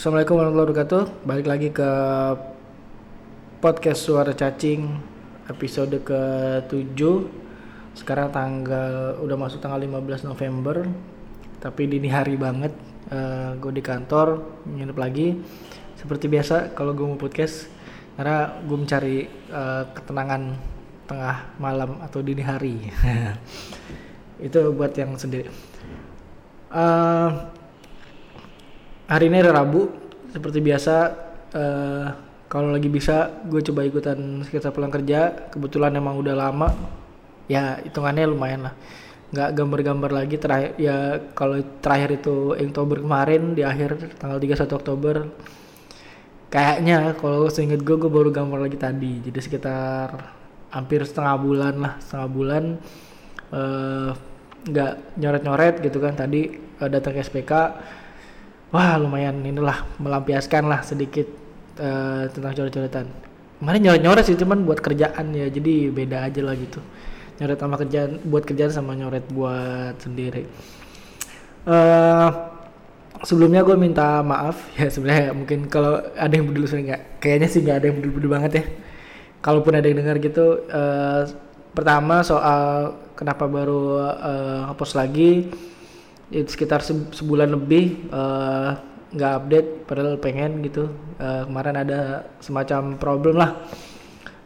Assalamualaikum warahmatullahi wabarakatuh. Balik lagi ke podcast Suara Cacing episode ke-7. Sekarang tanggal udah masuk tanggal 15 November. Tapi dini hari banget. Uh, gue di kantor nginep lagi. Seperti biasa kalau gue mau podcast karena gue mencari uh, ketenangan tengah malam atau dini hari. Itu buat yang sendiri. Uh, hari ini hari Rabu seperti biasa uh, kalau lagi bisa gue coba ikutan sekitar pulang kerja. Kebetulan emang udah lama. Ya hitungannya lumayan lah. Nggak gambar-gambar lagi. Terakhir ya kalau terakhir itu Oktober kemarin di akhir tanggal 31 Oktober. Kayaknya kalau seinget gue gue baru gambar lagi tadi. Jadi sekitar hampir setengah bulan lah setengah bulan eh, nggak uh, nyoret-nyoret gitu kan. Tadi uh, datang ke SPK wah lumayan inilah melampiaskan lah sedikit uh, tentang coret-coretan. Kemarin nyoret-nyoret sih cuman buat kerjaan ya jadi beda aja lah gitu. Nyoret sama kerjaan buat kerjaan sama nyoret buat sendiri. Uh, sebelumnya gue minta maaf ya sebenarnya mungkin kalau ada yang peduli nggak kayaknya sih nggak ada yang peduli banget ya. Kalaupun ada yang dengar gitu uh, pertama soal kenapa baru uh, hapus lagi sekitar sebulan lebih eh, nggak uh, update padahal pengen gitu. Uh, kemarin ada semacam problem lah.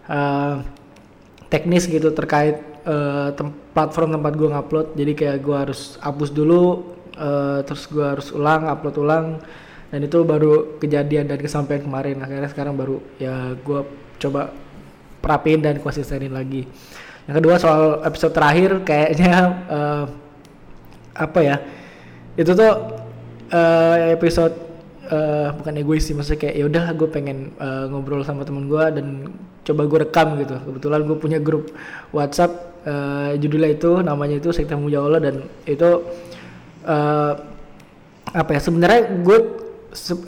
Uh, teknis gitu terkait uh, tem platform tempat gue ngupload. Jadi kayak gue harus hapus dulu uh, terus gue harus ulang upload ulang. Dan itu baru kejadian dan kesampaian kemarin. Akhirnya sekarang baru ya gue coba perapiin dan konsistenin lagi. Yang kedua soal episode terakhir kayaknya uh, apa ya itu tuh uh, episode uh, bukan egois sih maksudnya kayak ya udah gue pengen uh, ngobrol sama temen gue dan coba gue rekam gitu. Kebetulan gue punya grup WhatsApp uh, judulnya itu namanya itu Sekte Mujaola dan itu uh, apa ya sebenarnya gue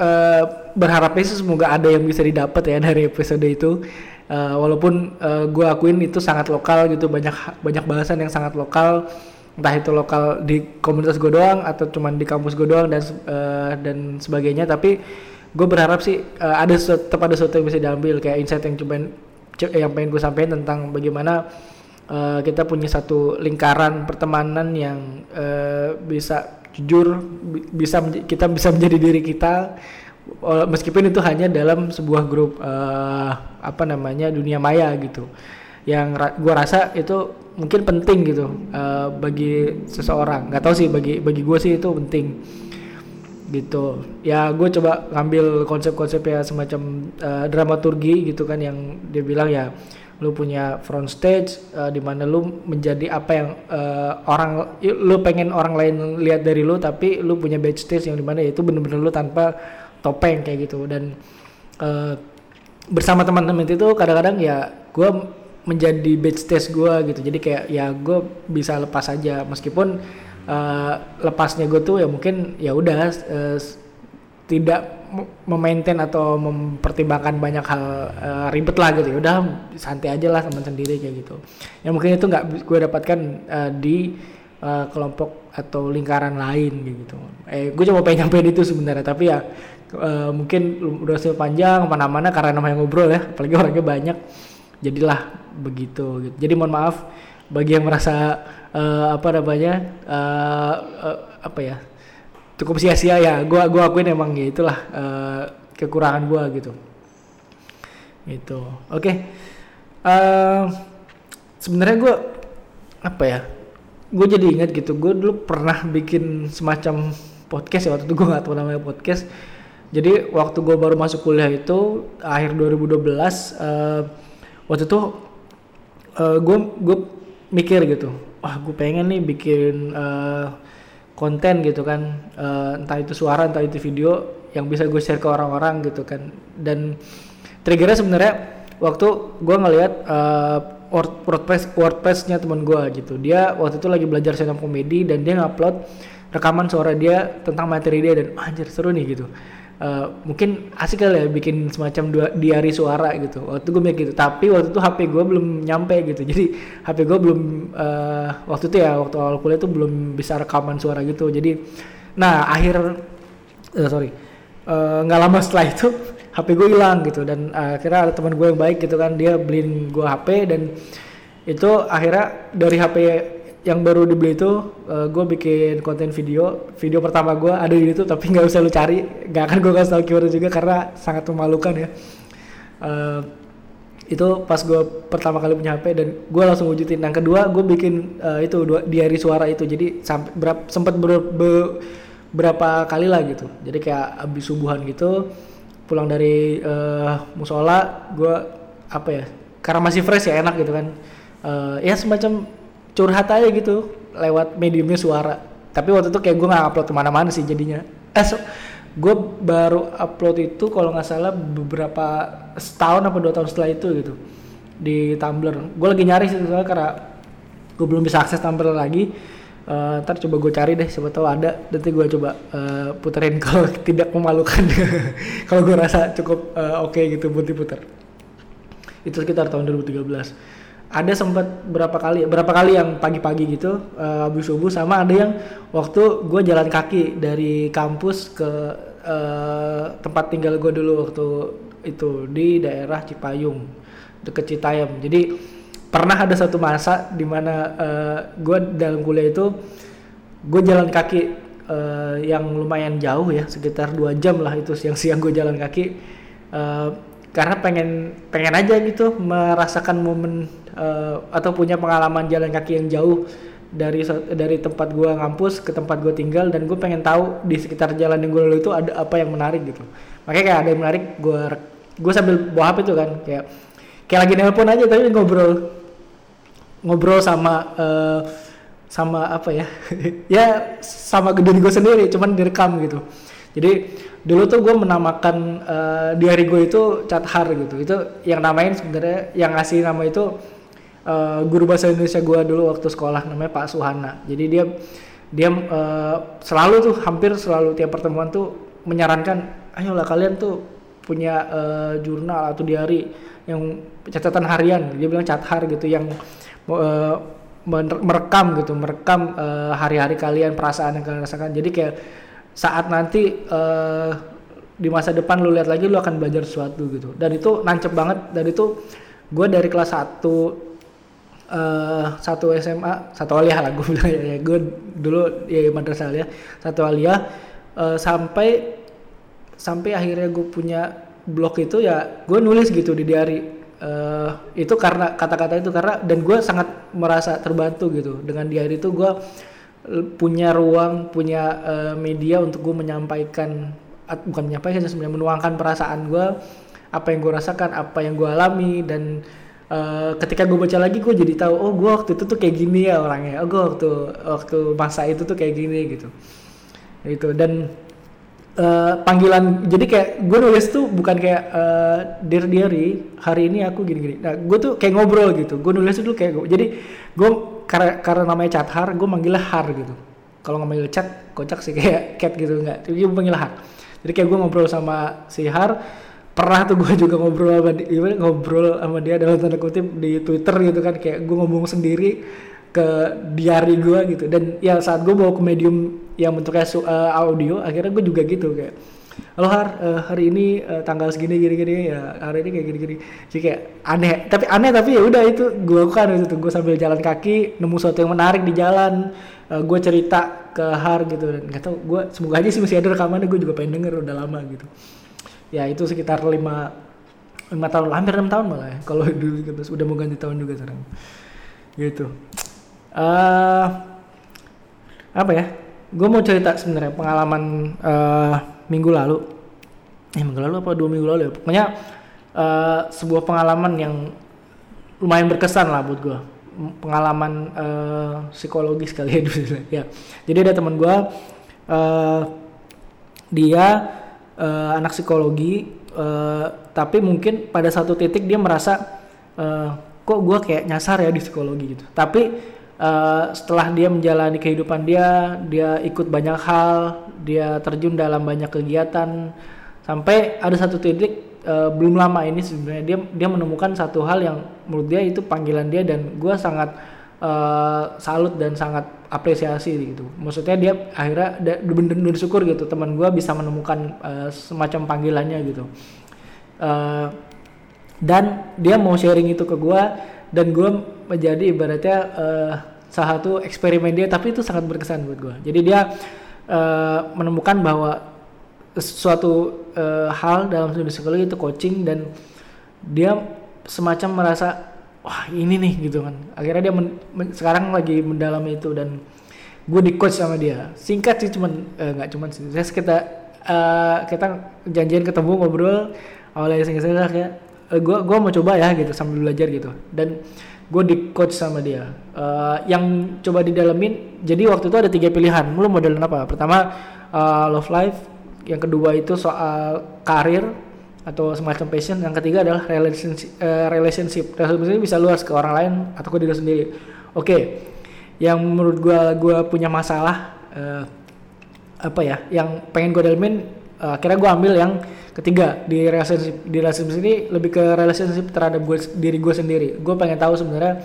uh, berharapnya sih semoga ada yang bisa didapat ya dari episode itu. Uh, walaupun uh, gue akuin itu sangat lokal gitu banyak banyak bahasan yang sangat lokal entah itu lokal di komunitas gue doang atau cuman di kampus gue doang dan uh, dan sebagainya. Tapi gue berharap sih uh, ada tetap ada sesuatu yang bisa diambil kayak insight yang coba yang pengen gue sampaikan tentang bagaimana uh, kita punya satu lingkaran pertemanan yang uh, bisa jujur bisa kita bisa menjadi diri kita meskipun itu hanya dalam sebuah grup uh, apa namanya dunia maya gitu. Yang ra gue rasa itu mungkin penting gitu uh, bagi seseorang. Nggak tahu sih bagi bagi gue sih itu penting gitu. Ya gue coba ngambil konsep-konsep ya semacam uh, dramaturgi gitu kan yang dia bilang ya lu punya front stage uh, di mana lu menjadi apa yang uh, orang lu pengen orang lain lihat dari lu tapi lu punya backstage yang di mana itu bener-bener lu tanpa topeng kayak gitu. Dan uh, bersama teman-teman itu kadang-kadang ya gue menjadi backstage gue gitu. Jadi kayak ya gue bisa lepas aja. Meskipun uh, lepasnya gue tuh ya mungkin ya udah uh, tidak memaintain atau mempertimbangkan banyak hal uh, ribet lah gitu. Ya udah santai aja lah teman sendiri kayak gitu. Yang mungkin itu nggak gue dapatkan uh, di uh, kelompok atau lingkaran lain gitu. Eh gue coba pengen nyampein itu sebenarnya. Tapi ya uh, mungkin udah panjang mana-mana karena namanya ngobrol ya. Apalagi orangnya banyak jadilah begitu gitu. Jadi mohon maaf bagi yang merasa uh, apa namanya uh, uh, apa ya cukup sia-sia ya. Gua gua akuin emang ya itulah uh, kekurangan gua gitu. Itu. Oke. Okay. Uh, sebenarnya gua apa ya? Gue jadi ingat gitu. Gue dulu pernah bikin semacam podcast ya waktu itu gue nggak tahu namanya podcast. Jadi waktu gue baru masuk kuliah itu akhir 2012 uh, waktu itu uh, gue gue mikir gitu wah gue pengen nih bikin uh, konten gitu kan uh, entah itu suara entah itu video yang bisa gue share ke orang-orang gitu kan. Dan triggernya sebenarnya waktu gue ngelihat uh, WordPress WordPressnya teman gue gitu. Dia waktu itu lagi belajar up komedi dan dia ngupload rekaman suara dia tentang materi dia dan anjir seru nih gitu uh, mungkin asik kali ya bikin semacam dua diari suara gitu. Waktu gue mikir gitu tapi waktu itu HP gue belum nyampe gitu. Jadi HP gue belum uh, waktu itu ya waktu awal kuliah itu belum bisa rekaman suara gitu. Jadi nah akhir uh, sorry nggak lama setelah itu HP gue hilang gitu. Dan uh, akhirnya ada teman gue yang baik gitu kan dia beliin gue HP dan itu akhirnya dari HP yang baru dibeli itu uh, gue bikin konten video. Video pertama gue ada di itu tapi nggak usah lu cari. Nggak akan gue kasih tau keyword juga karena sangat memalukan ya. Uh, itu pas gue pertama kali punya HP dan gue langsung wujudin. Yang kedua gue bikin uh, itu dua, diary suara itu. Jadi sampai berapa sempat ber, ber, berapa kali lah gitu. Jadi kayak abis subuhan gitu pulang dari uh, musola gue apa ya karena masih fresh ya enak gitu kan. Uh, ya semacam curhat aja gitu lewat mediumnya suara. Tapi waktu itu kayak gue nggak upload ke mana-mana sih jadinya. Eh so, gue baru upload itu kalau nggak salah beberapa setahun apa dua tahun setelah itu gitu di Tumblr. Gue lagi nyari sih soalnya karena gue belum bisa akses Tumblr lagi. Uh, ntar coba gue cari deh siapa tahu ada. Nanti gue coba uh, puterin kalau tidak memalukan. Kalau gue rasa cukup uh, oke okay gitu buat diputar itu sekitar tahun 2013 ada sempat berapa kali berapa kali yang pagi-pagi gitu uh, abis subuh sama ada yang waktu gue jalan kaki dari kampus ke uh, tempat tinggal gue dulu waktu itu di daerah Cipayung deket Citayam. Jadi pernah ada satu masa di mana uh, eh, gue dalam kuliah itu gue jalan kaki uh, yang lumayan jauh ya sekitar dua jam lah itu siang-siang gue jalan kaki uh, karena pengen pengen aja gitu merasakan momen uh, atau punya pengalaman jalan kaki yang jauh dari dari tempat gue ngampus ke tempat gue tinggal dan gue pengen tahu di sekitar jalan yang gue lalu itu ada apa yang menarik gitu. Makanya kayak ada yang menarik gue gue sambil bawa hp itu kan kayak kayak lagi nelpon aja tapi ngobrol ngobrol sama uh, sama apa ya? Ya sama diri gue sendiri cuman direkam gitu jadi dulu tuh gue menamakan uh, diary gue itu cathar gitu. Itu yang namain sebenarnya yang ngasih nama itu uh, guru bahasa Indonesia gue dulu waktu sekolah namanya Pak Suhana. Jadi dia dia uh, selalu tuh hampir selalu tiap pertemuan tuh menyarankan ayolah kalian tuh punya uh, jurnal atau diary yang catatan harian. Dia bilang cathar gitu yang uh, merekam gitu merekam hari-hari uh, kalian perasaan yang kalian rasakan. Jadi kayak saat nanti uh, di masa depan lu lihat lagi lu akan belajar sesuatu gitu. Dan itu nancep banget. Dan itu gue dari kelas 1 uh, satu SMA satu aliyah lah gue bilang ya, ya gue dulu ya madrasah aliyah. Satu aliyah uh, sampai sampai akhirnya gue punya blog itu ya gue nulis gitu di diary. Uh, itu karena kata-kata itu karena dan gue sangat merasa terbantu gitu. Dengan diary itu gue punya ruang punya uh, media untuk gue menyampaikan bukan menyampaikan sebenarnya menuangkan perasaan gue apa yang gue rasakan apa yang gue alami dan uh, ketika gue baca lagi gue jadi tahu oh gue waktu itu tuh kayak gini ya orangnya. Oh gue waktu waktu masa itu tuh kayak gini gitu. Itu dan uh, panggilan jadi kayak gue nulis tuh bukan kayak uh, dear diary hari ini aku gini gini nah gue tuh kayak ngobrol gitu. Gue nulis tuh kayak gue jadi gue karena karena namanya chat har gue manggilnya har gitu. Kalau nggak manggil chat kocak sih kayak cat gitu nggak. Jadi gue manggil har. Jadi kayak gue ngobrol sama si har pernah tuh gue juga ngobrol sama dia, ngobrol sama dia dalam tanda kutip di Twitter gitu kan kayak gue ngomong sendiri ke diary gue gitu. Dan ya saat gue bawa ke medium yang bentuknya uh, audio akhirnya gue juga gitu kayak halo Har uh, hari ini uh, tanggal segini gini gini ya hari ini kayak gini gini. Jadi kayak aneh tapi aneh tapi ya udah itu gue lakukan itu gue sambil jalan kaki nemu sesuatu yang menarik di jalan uh, gue cerita ke Har gitu. Dan gak tau gue semoga aja sih masih ada rekamannya gue juga pengen denger udah lama gitu. Ya itu sekitar lima lima tahun hampir enam tahun malah ya kalau dulu gitu. Udah mau ganti tahun juga sekarang gitu. Uh, apa ya? Gue mau cerita sebenarnya pengalaman uh, minggu lalu. Eh minggu lalu apa dua minggu lalu ya? Pokoknya uh, sebuah pengalaman yang lumayan berkesan lah buat gue pengalaman uh, psikologis kali ya ya. Jadi ada teman gue uh, dia uh, anak psikologi uh, tapi mungkin pada satu titik dia merasa uh, kok gue kayak nyasar ya di psikologi gitu. Tapi uh, setelah dia menjalani kehidupan dia dia ikut banyak hal dia terjun dalam banyak kegiatan. Sampai ada satu titik uh, belum lama ini sebenarnya dia dia menemukan satu hal yang menurut dia itu panggilan dia dan gue sangat uh, salut dan sangat apresiasi gitu. Maksudnya dia akhirnya bener-bener bersyukur gitu teman gue bisa menemukan uh, semacam panggilannya gitu. Uh, dan dia mau sharing itu ke gue dan gue menjadi ibaratnya uh, salah satu eksperimen dia tapi itu sangat berkesan buat gue jadi dia uh, menemukan bahwa suatu uh, hal dalam studi psikologi itu coaching dan dia semacam merasa wah ini nih gitu kan. Akhirnya dia men, men, sekarang lagi mendalami itu dan gue di coach sama dia. Singkat sih cuman nggak uh, cuman sih. Kita uh, kita janjian ketemu ngobrol awalnya singkat-singkat kayak gue gue mau coba ya gitu sambil belajar gitu. Dan gue di coach sama dia. Uh, yang coba didalemin jadi waktu itu ada tiga pilihan. Lu modelin apa? Pertama uh, love life yang kedua itu soal karir atau semacam passion. Yang ketiga adalah relationship uh, relationship. Relationship bisa luas ke orang lain atau ke diri sendiri. Oke okay. yang menurut gue gue punya masalah uh, apa ya? Yang pengen gue dalemin uh, akhirnya gue ambil yang ketiga di relationship di relationship ini lebih ke relationship terhadap gue diri gue sendiri. Gue pengen tahu sebenarnya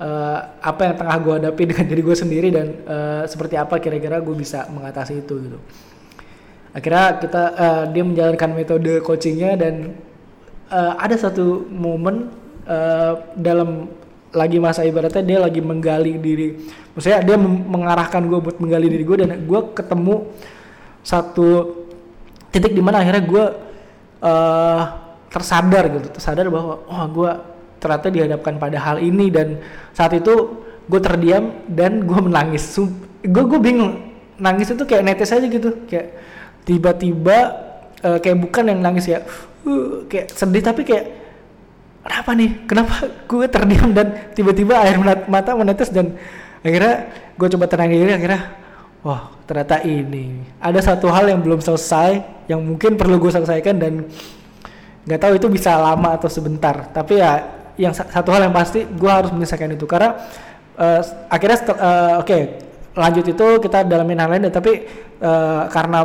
uh, apa yang tengah gue hadapi dengan diri gue sendiri dan uh, seperti apa kira-kira gue bisa mengatasi itu gitu. Akhirnya kita uh, dia menjalankan metode coachingnya dan uh, ada satu momen uh, dalam lagi masa ibaratnya dia lagi menggali diri. Maksudnya dia mengarahkan gue buat menggali diri gue dan gue ketemu satu titik di mana akhirnya gue uh, tersadar gitu tersadar bahwa oh gue ternyata dihadapkan pada hal ini dan saat itu gue terdiam dan gue menangis. Gue gue bingung nangis itu kayak netes aja gitu kayak tiba-tiba uh, kayak bukan yang nangis ya uh, kayak sedih tapi kayak kenapa nih? Kenapa gue terdiam dan tiba-tiba air mata menetes dan akhirnya gue coba tenang diri akhirnya wah ternyata ini. Ada satu hal yang belum selesai yang mungkin perlu gue selesaikan dan nggak tahu itu bisa lama atau sebentar. Tapi ya yang satu hal yang pasti gue harus menyelesaikan itu. Karena uh, akhirnya uh, oke okay, lanjut itu kita dalamin hal lain tapi uh, karena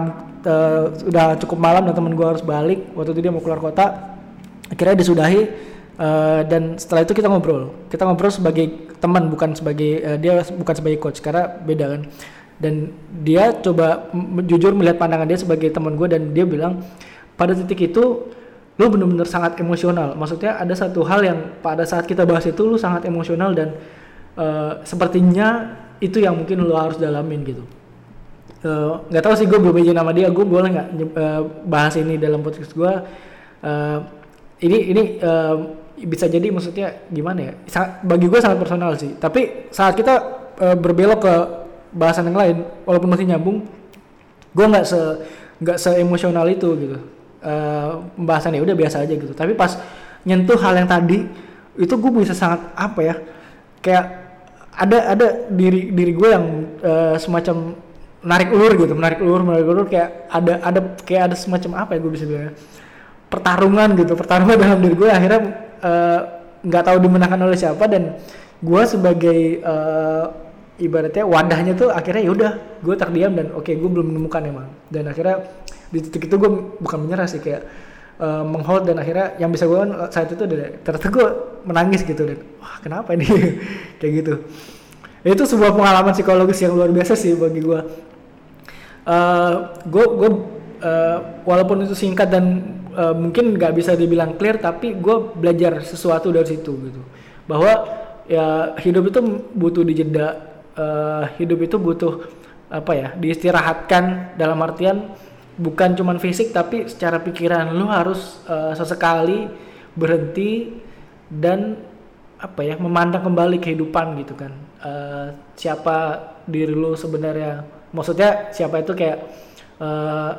uh, udah cukup malam dan teman gue harus balik waktu itu dia mau keluar kota akhirnya disudahi uh, dan setelah itu kita ngobrol. Kita ngobrol sebagai teman bukan sebagai uh, dia bukan sebagai coach karena beda kan dan dia coba jujur melihat pandangan dia sebagai teman gue dan dia bilang pada titik itu lu benar-benar sangat emosional. Maksudnya ada satu hal yang pada saat kita bahas itu lu sangat emosional dan uh, sepertinya itu yang mungkin lu harus dalamin gitu. Eh, nggak uh, tahu sih gue belum izin nama dia gue boleh nggak uh, bahas ini dalam podcast gue uh, ini ini uh, bisa jadi maksudnya gimana ya? Bagi gue sangat personal sih. Tapi saat kita uh, berbelok ke bahasan yang lain walaupun masih nyambung gue nggak se nggak se emosional itu gitu. Uh, pembahasannya udah biasa aja gitu. Tapi pas nyentuh hal yang tadi itu gue bisa sangat apa ya kayak ada ada diri diri gue yang uh, semacam menarik ulur gitu menarik ulur menarik ulur kayak ada ada kayak ada semacam apa ya gue bisa bilang pertarungan gitu pertarungan dalam diri gue akhirnya eh, nggak uh, tahu dimenangkan oleh siapa dan gue sebagai ibaratnya wadahnya tuh akhirnya yaudah gue terdiam dan oke okay, gue belum menemukan emang. Dan akhirnya di titik itu gue bukan menyerah sih kayak uh, menghold dan akhirnya yang bisa gue kan saat itu ternyata gue menangis gitu dan wah kenapa ini? Kayak gitu. Itu sebuah pengalaman psikologis yang luar biasa sih bagi gue uh, gue gue uh, walaupun itu singkat dan uh, mungkin nggak bisa dibilang clear tapi gue belajar sesuatu dari situ gitu. Bahwa ya hidup itu butuh dijeda uh, hidup itu butuh apa ya diistirahatkan dalam artian bukan cuman fisik tapi secara pikiran. Lu harus uh, sesekali berhenti dan apa ya memandang kembali kehidupan gitu kan. Uh, siapa diri lu sebenarnya. Maksudnya siapa itu kayak uh,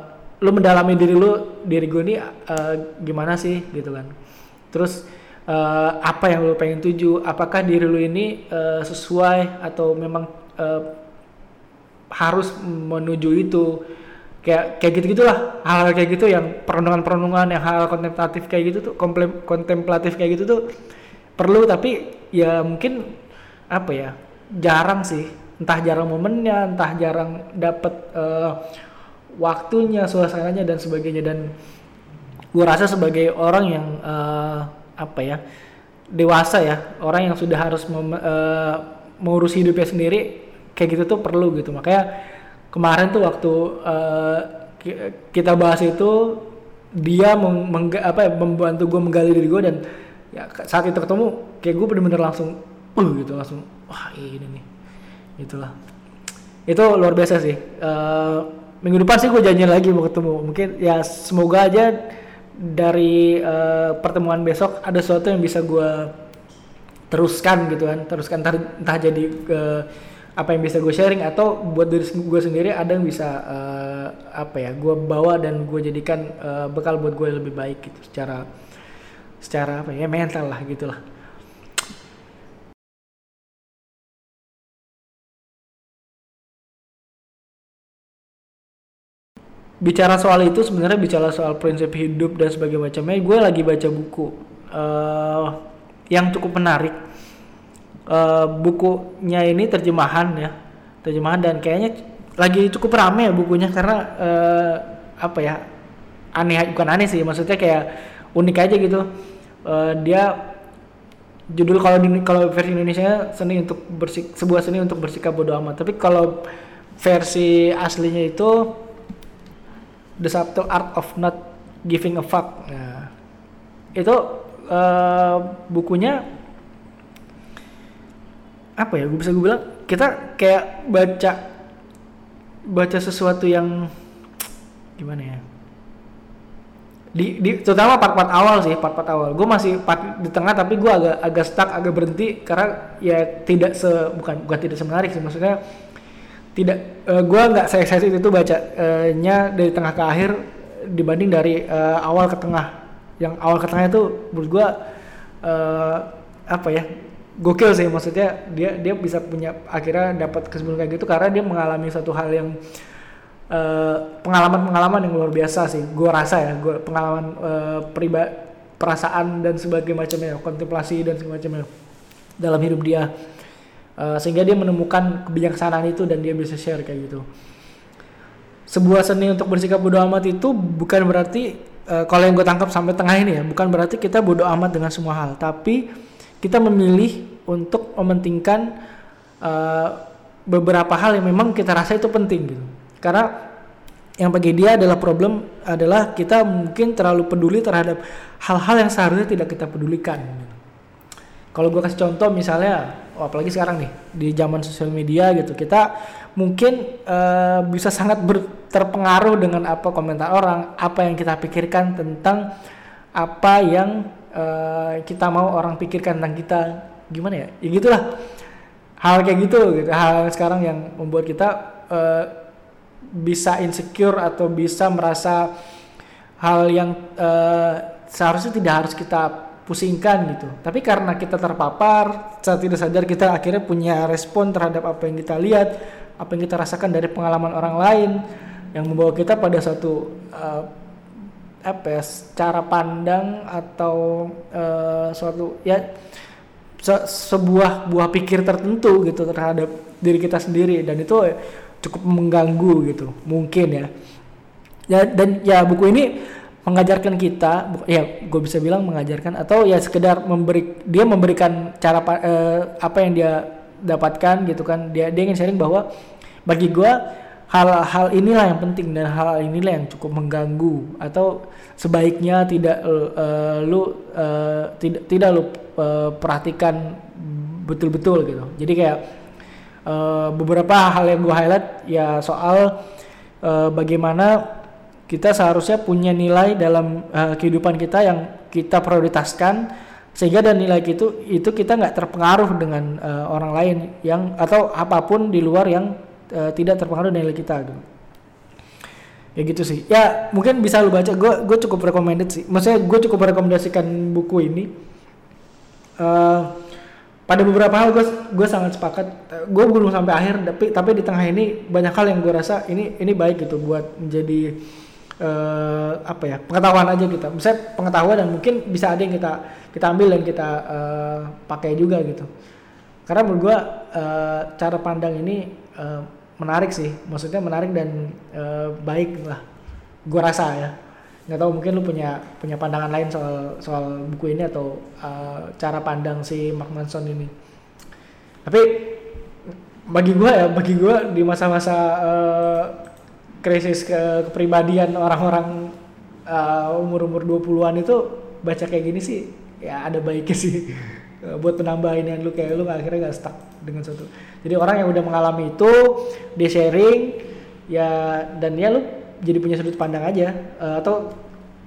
lu mendalami diri lu diri gue ini uh, gimana sih gitu kan. Terus uh, apa yang lu pengen tuju? Apakah diri lu ini uh, sesuai atau memang uh, harus menuju itu? Kayak kayak gitu gitulah hal-hal kayak gitu yang perenungan-perenungan yang hal, -hal kontemplatif kayak gitu tuh kontemplatif kayak gitu tuh perlu. Tapi ya mungkin apa ya jarang sih. Entah jarang momennya entah jarang dapat uh, waktunya suasananya dan sebagainya. Dan gue rasa sebagai orang yang uh, apa ya dewasa ya orang yang sudah harus mem, uh, mengurus hidupnya sendiri kayak gitu tuh perlu gitu. Makanya kemarin tuh waktu uh, kita bahas itu dia meng, meng, apa ya, membantu gue menggali diri gue dan ya saat itu ketemu kayak gue bener-bener langsung uh gitu langsung wah ini nih itulah itu luar biasa sih. Uh, minggu depan sih gue janjian lagi mau ketemu. Mungkin ya semoga aja dari uh, pertemuan besok ada sesuatu yang bisa gue teruskan gitu kan teruskan entah, entah jadi uh, apa yang bisa gue sharing atau buat diri gue sendiri ada yang bisa uh, apa ya gue bawa dan gue jadikan uh, bekal buat gue lebih baik gitu secara secara apa ya mental lah gitulah bicara soal itu sebenarnya bicara soal prinsip hidup dan sebagainya macamnya gue lagi baca buku uh, yang cukup menarik. Uh, bukunya ini terjemahan ya terjemahan dan kayaknya lagi cukup rame ya bukunya karena uh, apa ya aneh bukan aneh sih maksudnya kayak unik aja gitu. Uh, dia judul kalau di kalau versi Indonesia seni untuk bersik sebuah seni untuk bersikap bodoh amat. Tapi kalau versi aslinya itu The Subtle Art of Not Giving a Fuck. Nah, itu uh, bukunya apa ya gue bisa gue bilang kita kayak baca baca sesuatu yang gimana ya di, di terutama part-part awal sih part-part awal. Gue masih part di tengah tapi gue agak agak stuck agak berhenti karena ya tidak se bukan bukan tidak semenarik sih maksudnya tidak uh, gue nggak saya saya itu bacanya dari tengah ke akhir dibanding dari uh, awal ke tengah. Yang awal ke tengah itu menurut gue uh, apa ya gokil sih. Maksudnya dia dia bisa punya akhirnya dapat kesimpulan kayak gitu karena dia mengalami satu hal yang eh, pengalaman-pengalaman uh, yang luar biasa sih. Gue rasa ya gue pengalaman uh, eh, pribadi perasaan dan sebagainya macamnya kontemplasi dan segala macamnya dalam hidup dia uh, sehingga dia menemukan kebijaksanaan itu dan dia bisa share kayak gitu sebuah seni untuk bersikap bodoh amat itu bukan berarti uh, kalau yang gue tangkap sampai tengah ini ya bukan berarti kita bodoh amat dengan semua hal tapi kita memilih untuk mementingkan uh, beberapa hal yang memang kita rasa itu penting gitu. Karena yang bagi dia adalah problem adalah kita mungkin terlalu peduli terhadap hal-hal yang seharusnya tidak kita pedulikan. Kalau gue kasih contoh misalnya, oh apalagi sekarang nih di zaman sosial media gitu, kita mungkin uh, bisa sangat terpengaruh dengan apa komentar orang, apa yang kita pikirkan tentang apa yang uh, kita mau orang pikirkan tentang kita. Gimana ya? Ya gitulah. Hal kayak gitu gitu. Hal sekarang yang membuat kita uh, bisa insecure atau bisa merasa hal yang uh, seharusnya tidak harus kita pusingkan gitu. Tapi karena kita terpapar saat tidak sadar kita akhirnya punya respon terhadap apa yang kita lihat apa yang kita rasakan dari pengalaman orang lain yang membawa kita pada suatu uh, apa ya, cara pandang atau uh, suatu ya se sebuah buah pikir tertentu gitu terhadap diri kita sendiri. Dan itu cukup mengganggu gitu mungkin ya. Ya dan ya buku ini mengajarkan kita ya gue bisa bilang mengajarkan atau ya sekedar memberi dia memberikan cara uh, apa yang dia dapatkan gitu kan dia dia ingin sharing bahwa bagi gue hal-hal inilah yang penting dan hal, inilah yang cukup mengganggu atau sebaiknya tidak uh, lu uh, tidak tidak lu uh, perhatikan betul-betul gitu. Jadi kayak uh, beberapa hal yang gue highlight ya soal uh, bagaimana kita seharusnya punya nilai dalam uh, kehidupan kita yang kita prioritaskan sehingga dan nilai itu itu kita nggak terpengaruh dengan uh, orang lain yang atau apa pun di luar yang uh, tidak terpengaruh dari kita gitu. Ya gitu sih. Ya mungkin bisa lu baca. Gue gue cukup recommended sih. Maksudnya gue cukup merekomendasikan buku ini. Uh, pada beberapa hal gue gue sangat sepakat. Gue belum sampai akhir tapi tapi di tengah ini banyak hal yang gue rasa ini ini baik gitu buat menjadi uh, apa ya pengetahuan aja kita misalnya pengetahuan dan mungkin bisa ada yang kita kita ambil dan kita uh, pakai juga gitu. Karena menurut gue uh, cara pandang ini uh, menarik sih. Maksudnya menarik dan uh, baik lah gue rasa ya. Nggak tahu mungkin lu punya punya pandangan lain soal soal buku ini atau uh, cara pandang si Mark Manson ini. Tapi bagi gue ya bagi gue di masa-masa uh, krisis ke kepribadian orang-orang uh, umur-umur 20-an itu baca kayak gini sih ya ada baiknya sih. Uh, buat penambahin yang lu kayak lu akhirnya gak stuck dengan satu. Jadi orang yang udah mengalami itu dia sharing ya dan ya lu jadi punya sudut pandang aja. Uh, atau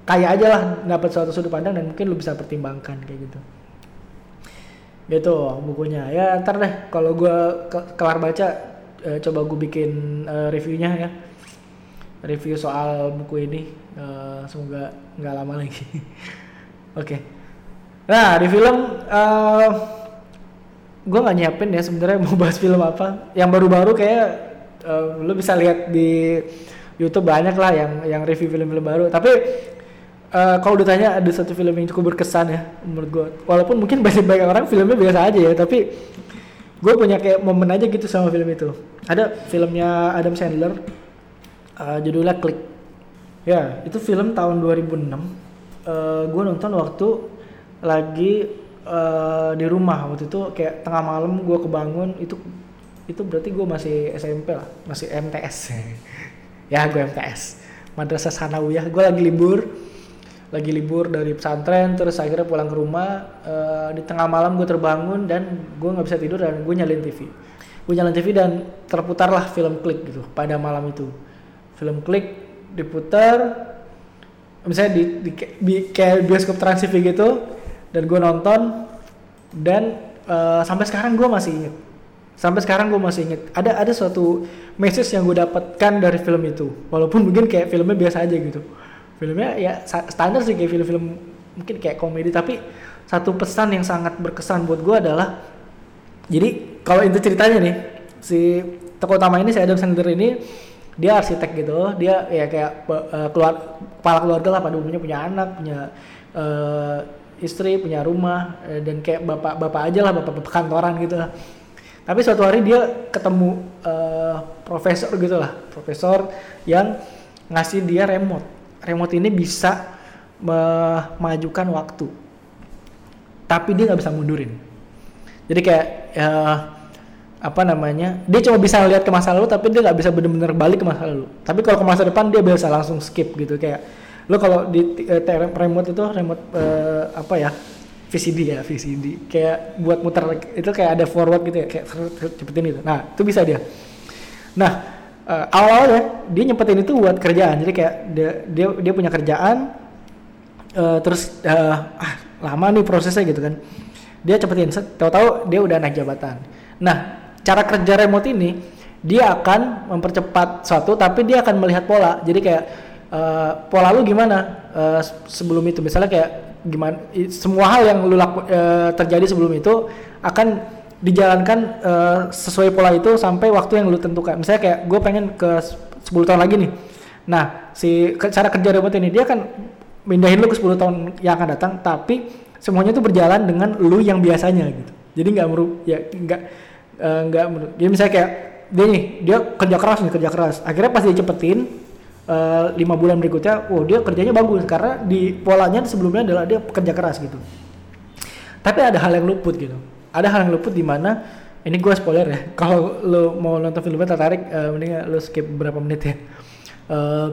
kayak aja lah dapat suatu sudut pandang dan mungkin lu bisa pertimbangkan kayak gitu. Gitu bukunya. Ya ntar deh kalau gue ke kelar baca uh, coba gue bikin uh, reviewnya ya review soal buku ini uh, semoga nggak lama lagi. Oke. Okay. nah di film uh, gue nggak nyiapin ya sebenarnya mau bahas film apa. Yang baru-baru kayak uh, lo bisa lihat di YouTube banyak lah yang yang review film-film baru. Tapi uh, kalau ditanya ada satu film yang cukup berkesan ya menurut gue walaupun mungkin banyak banyak orang filmnya biasa aja ya tapi gue punya kayak momen aja gitu sama film itu. Ada filmnya Adam Sandler uh, judulnya Click. Ya itu film tahun 2006 uh, gue nonton waktu lagi uh, di rumah. Waktu itu kayak tengah malam gue kebangun itu itu berarti gue masih SMP lah masih MTS ya gue MTS Madrasah Sanawiyah. Gue lagi libur lagi libur dari pesantren terus akhirnya pulang ke rumah. Uh, di tengah malam gue terbangun dan gue nggak bisa tidur dan gue nyalain TV gue nyalain TV dan terputarlah film klik gitu pada malam itu film klik diputar misalnya di, di, di kayak bioskop trans gitu dan gue nonton dan uh, sampai sekarang gue masih inget. Sampai sekarang gue masih inget. Ada ada suatu message yang gue dapatkan dari film itu. Walaupun mungkin kayak filmnya biasa aja gitu. Filmnya ya standar sih kayak film-film mungkin kayak komedi tapi satu pesan yang sangat berkesan buat gue adalah jadi kalau itu ceritanya nih si tokoh utama ini si Adam Sandler ini dia arsitek gitu dia ya kayak uh, keluar kepala keluarga lah pada umumnya punya anak punya uh, istri punya rumah uh, dan kayak bapak bapak aja lah bapak bapak kantoran gitu lah. Tapi suatu hari dia ketemu uh, profesor gitu lah profesor yang ngasih dia remote. Remote ini bisa memajukan waktu tapi dia nggak bisa mundurin. Jadi kayak ya, apa namanya dia cuma bisa lihat ke masa lalu tapi dia nggak bisa benar-benar balik ke masa lalu. Tapi kalau ke masa depan dia bisa langsung skip gitu kayak lo kalau di uh, remote itu remote uh, apa ya VCD ya VCD kayak buat muter itu kayak ada forward gitu ya kayak cepetin itu nah itu bisa dia. Nah uh, awal-awalnya dia nyempetin itu buat kerjaan. Jadi kayak dia dia, dia punya kerjaan uh, terus uh, ah lama nih prosesnya gitu kan. Dia cepetin tahu-tahu dia udah naik jabatan. Nah cara kerja remote ini dia akan mempercepat suatu tapi dia akan melihat pola jadi kayak uh, pola lu gimana uh, sebelum itu misalnya kayak gimana semua hal yang lu laku, uh, terjadi sebelum itu akan dijalankan uh, sesuai pola itu sampai waktu yang lu tentukan. Misalnya kayak gue pengen ke 10 tahun lagi nih. Nah, si cara kerja robot ini dia akan mindahin lu ke 10 tahun yang akan datang, tapi semuanya itu berjalan dengan lu yang biasanya gitu. Jadi nggak ya nggak uh, nggak jadi misalnya kayak dia nih dia kerja keras nih kerja keras. Akhirnya pas dia cepetin uh, lima bulan berikutnya, oh dia kerjanya bagus karena di polanya sebelumnya adalah dia kerja keras gitu. Tapi ada hal yang luput gitu ada hal yang luput di mana ini gue spoiler ya kalau lo mau nonton filmnya tertarik uh, mending lo skip beberapa menit ya uh,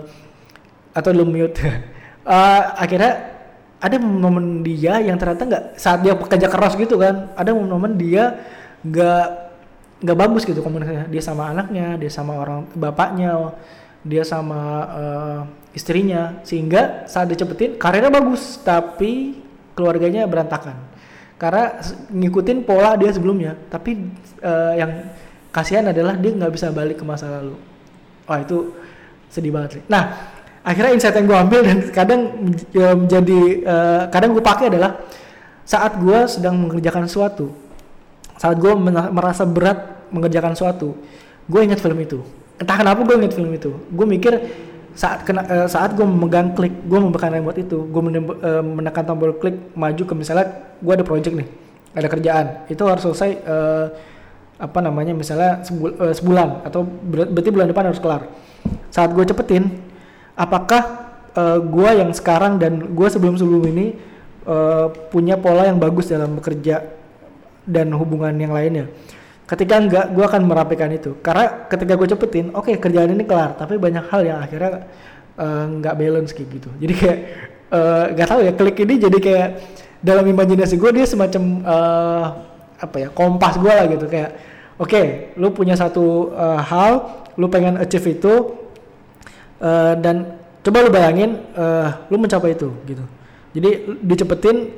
atau lo mute uh, akhirnya ada momen dia yang ternyata nggak saat dia bekerja keras gitu kan ada momen dia nggak nggak bagus gitu komunikasinya. Dia sama anaknya dia sama orang bapaknya dia sama uh, istrinya. Sehingga saat dicepetin karirnya bagus tapi keluarganya berantakan. Karena ngikutin pola dia sebelumnya. Tapi uh, yang kasihan adalah dia nggak bisa balik ke masa lalu. Wah itu sedih banget sih. Nah akhirnya insight yang gue ambil dan kadang ya, menjadi uh, kadang gue pakai adalah saat gue sedang mengerjakan sesuatu saat gue merasa berat mengerjakan sesuatu gue ingat film itu. Entah kenapa gue ingat film itu. Gue mikir saat kena, uh, saat gue memegang klik gue memegang remote itu gue uh, menekan tombol klik maju ke misalnya gue ada project nih ada kerjaan. Itu harus selesai uh, apa namanya misalnya sebul, uh, sebulan atau ber berarti bulan depan harus kelar. Saat gue cepetin apakah uh, gue yang sekarang dan gue sebelum sebelum ini uh, punya pola yang bagus dalam bekerja dan hubungan yang lainnya ketika enggak gue akan merapikan itu. Karena ketika gue cepetin oke okay, kerjaan ini kelar tapi banyak hal yang akhirnya uh, balance kayak gitu. Jadi kayak uh, nggak tahu ya klik ini jadi kayak dalam imajinasi gue dia semacam uh, apa ya kompas gue lah gitu. Kayak oke okay, lu punya satu uh, hal lu pengen achieve itu uh, dan coba lu bayangin uh, lu mencapai itu gitu. Jadi dicepetin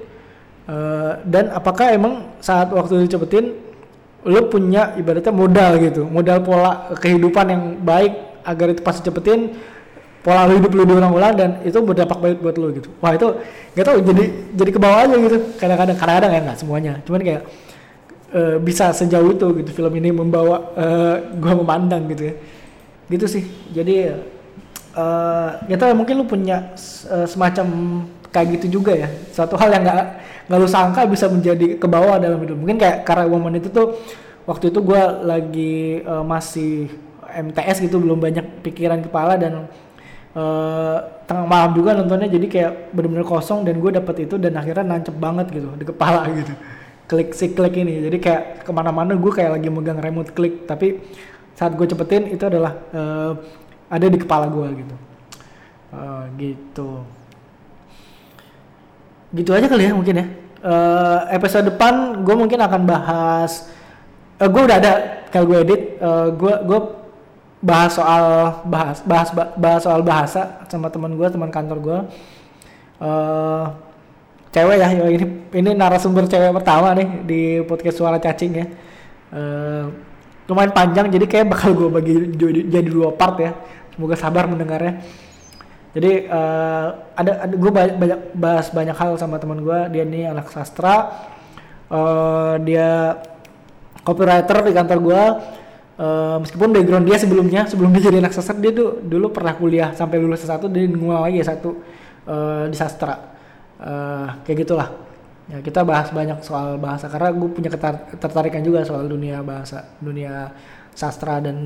uh, dan apakah emang saat waktu dicepetin lu punya ibaratnya modal gitu modal pola kehidupan yang baik agar itu pasti cepetin pola hidup lu diulang-ulang dan itu berdampak baik buat lu gitu. Wah itu gak tau jadi jadi ke bawah aja gitu. Kadang-kadang kadang-kadang ya nggak semuanya. Cuman kayak uh, bisa sejauh itu gitu film ini membawa uh, gua memandang gitu ya. Gitu sih. Jadi uh, gitu mungkin lu punya uh, semacam kayak gitu juga ya. Satu hal yang nggak nggak lu sangka bisa menjadi ke bawah dalam hidup. Mungkin kayak karena momen itu tuh waktu itu gue lagi uh, masih MTS gitu belum banyak pikiran kepala dan uh, tengah malam juga nontonnya jadi kayak bener-bener kosong dan gue dapet itu dan akhirnya nancep banget gitu di kepala gitu. Klik si klik ini. Jadi kayak ke mana-mana gue kayak lagi megang remote klik. Tapi saat gue cepetin itu adalah uh, ada di kepala gue gitu. Uh, gitu gitu aja kali ya mungkin ya. Uh, episode depan gue mungkin akan bahas uh, gue udah ada kalau gue edit uh, gue gue bahas soal bahas bahas bahas soal bahasa sama teman gue teman kantor gue uh, cewek ya ini ini narasumber cewek pertama nih di podcast suara cacing ya. Uh, lumayan panjang jadi kayak bakal gue bagi jadi dua part ya. Semoga sabar mendengarnya jadi uh, ada, ada gue banyak bahas banyak hal sama teman gue dia ini anak sastra. Uh, dia copywriter di kantor gue uh, meskipun background dia sebelumnya sebelum dia jadi anak sastra dia tuh dulu pernah kuliah. Sampai lulus satu dia ngulang lagi satu uh, di sastra. Uh, kayak gitulah. Ya kita bahas banyak soal bahasa. Karena gue punya ketertarikan juga soal dunia bahasa dunia sastra dan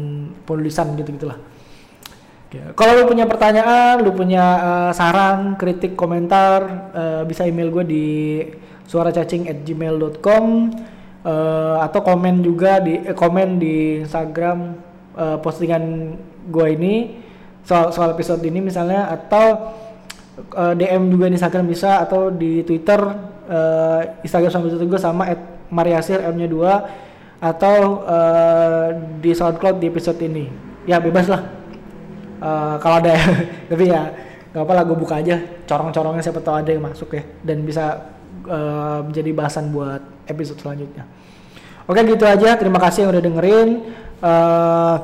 penulisan gitu gitulah kalau lu punya pertanyaan lu punya uh, saran kritik komentar uh, bisa email gue di suaracacing at gmail.com uh, atau komen juga di eh, komen di Instagram uh, postingan gue ini soal soal episode ini misalnya atau uh, DM juga di Instagram bisa atau di Twitter uh, Instagram sama Twitter gue sama Mariasir M nya 2 atau uh, di SoundCloud di episode ini. Ya bebas lah uh, kalau ada tapi ya nggak apa lah gue buka aja corong-corongnya siapa tahu ada yang masuk ya dan bisa uh, menjadi bahasan buat episode selanjutnya. Oke gitu aja. Terima kasih yang udah dengerin. Uh,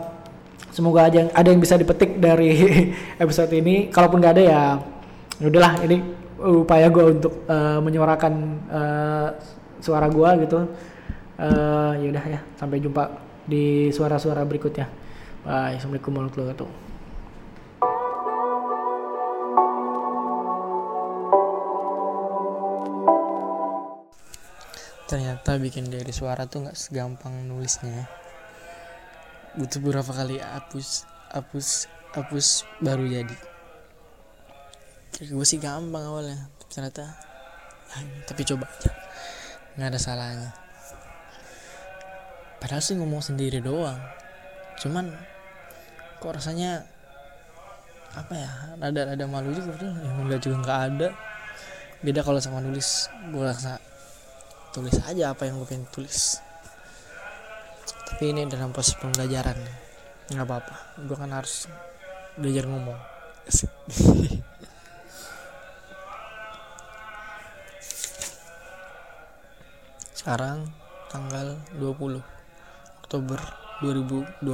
semoga aja ada yang bisa dipetik dari episode ini. Kalaupun nggak ada ya, ya, udahlah ini upaya gue untuk uh, menyuarakan uh, suara gue gitu. Uh, ya udah ya. Sampai jumpa di suara-suara berikutnya. Bye. Assalamualaikum warahmatullahi wabarakatuh. Ternyata bikin dari suara tuh nggak segampang nulisnya. Butuh beberapa kali hapus hapus hapus baru jadi. Kira gue sih gampang awalnya ternyata ya, tapi coba aja nggak ada salahnya. Padahal sih ngomong sendiri doang cuman kok rasanya apa ya ada ada malu juga tuh ya enggak juga nggak ada. Beda kalau sama nulis gue rasa tulis aja apa yang gue pengen tulis. Tapi ini dalam proses pembelajaran. Nggak apa-apa. Gue kan harus belajar ngomong. Sekarang tanggal 20 Oktober 2012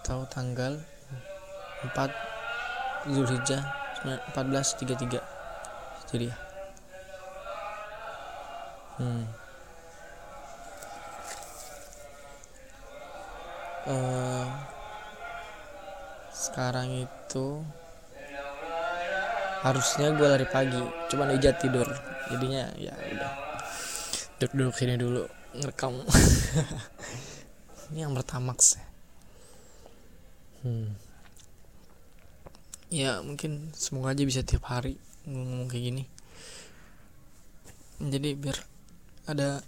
atau tanggal 4 Zulhijjah 1433 jadi ya hmm. uh, sekarang itu harusnya gue lari pagi cuman ijat tidur. Jadinya ya udah. Duduk-duduk sini dulu ngerekam. Ini yang pertama sih hmm. ya mungkin semoga aja bisa tiap hari ngomong kayak gini. Jadi biar ada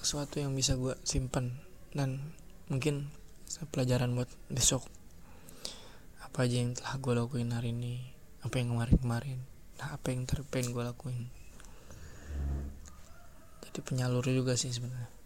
sesuatu yang bisa gue simpan dan mungkin pelajaran buat besok. Apa aja yang telah gue lakuin hari ini apa yang kemarin-kemarin nah apa yang terpengen gue lakuin. Jadi penyalur juga sih sebenarnya